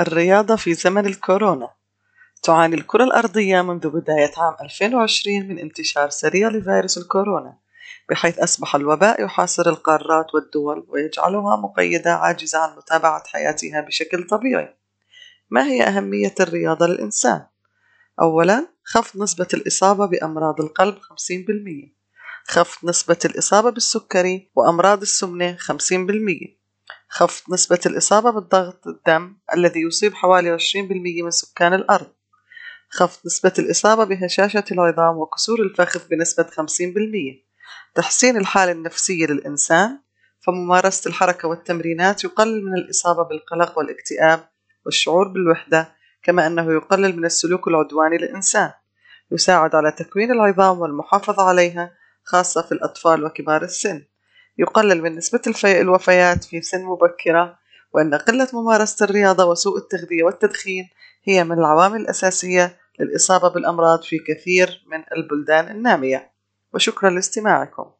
الرياضة في زمن الكورونا تعاني الكرة الأرضية منذ بداية عام 2020 من انتشار سريع لفيروس الكورونا بحيث أصبح الوباء يحاصر القارات والدول ويجعلها مقيدة عاجزة عن متابعة حياتها بشكل طبيعي ما هي أهمية الرياضة للإنسان؟ أولا خفض نسبة الإصابة بأمراض القلب 50% خفض نسبة الإصابة بالسكري وأمراض السمنة 50% خفض نسبة الإصابة بالضغط الدم الذي يصيب حوالي 20% من سكان الأرض. خفض نسبة الإصابة بهشاشة العظام وكسور الفخذ بنسبة 50% تحسين الحالة النفسية للإنسان فممارسة الحركة والتمرينات يقلل من الإصابة بالقلق والاكتئاب والشعور بالوحدة كما أنه يقلل من السلوك العدواني للإنسان. يساعد على تكوين العظام والمحافظة عليها خاصة في الأطفال وكبار السن. يقلل من نسبة الوفيات في سن مبكرة وأن قلة ممارسة الرياضة وسوء التغذية والتدخين هي من العوامل الأساسية للإصابة بالأمراض في كثير من البلدان النامية. وشكرا لاستماعكم.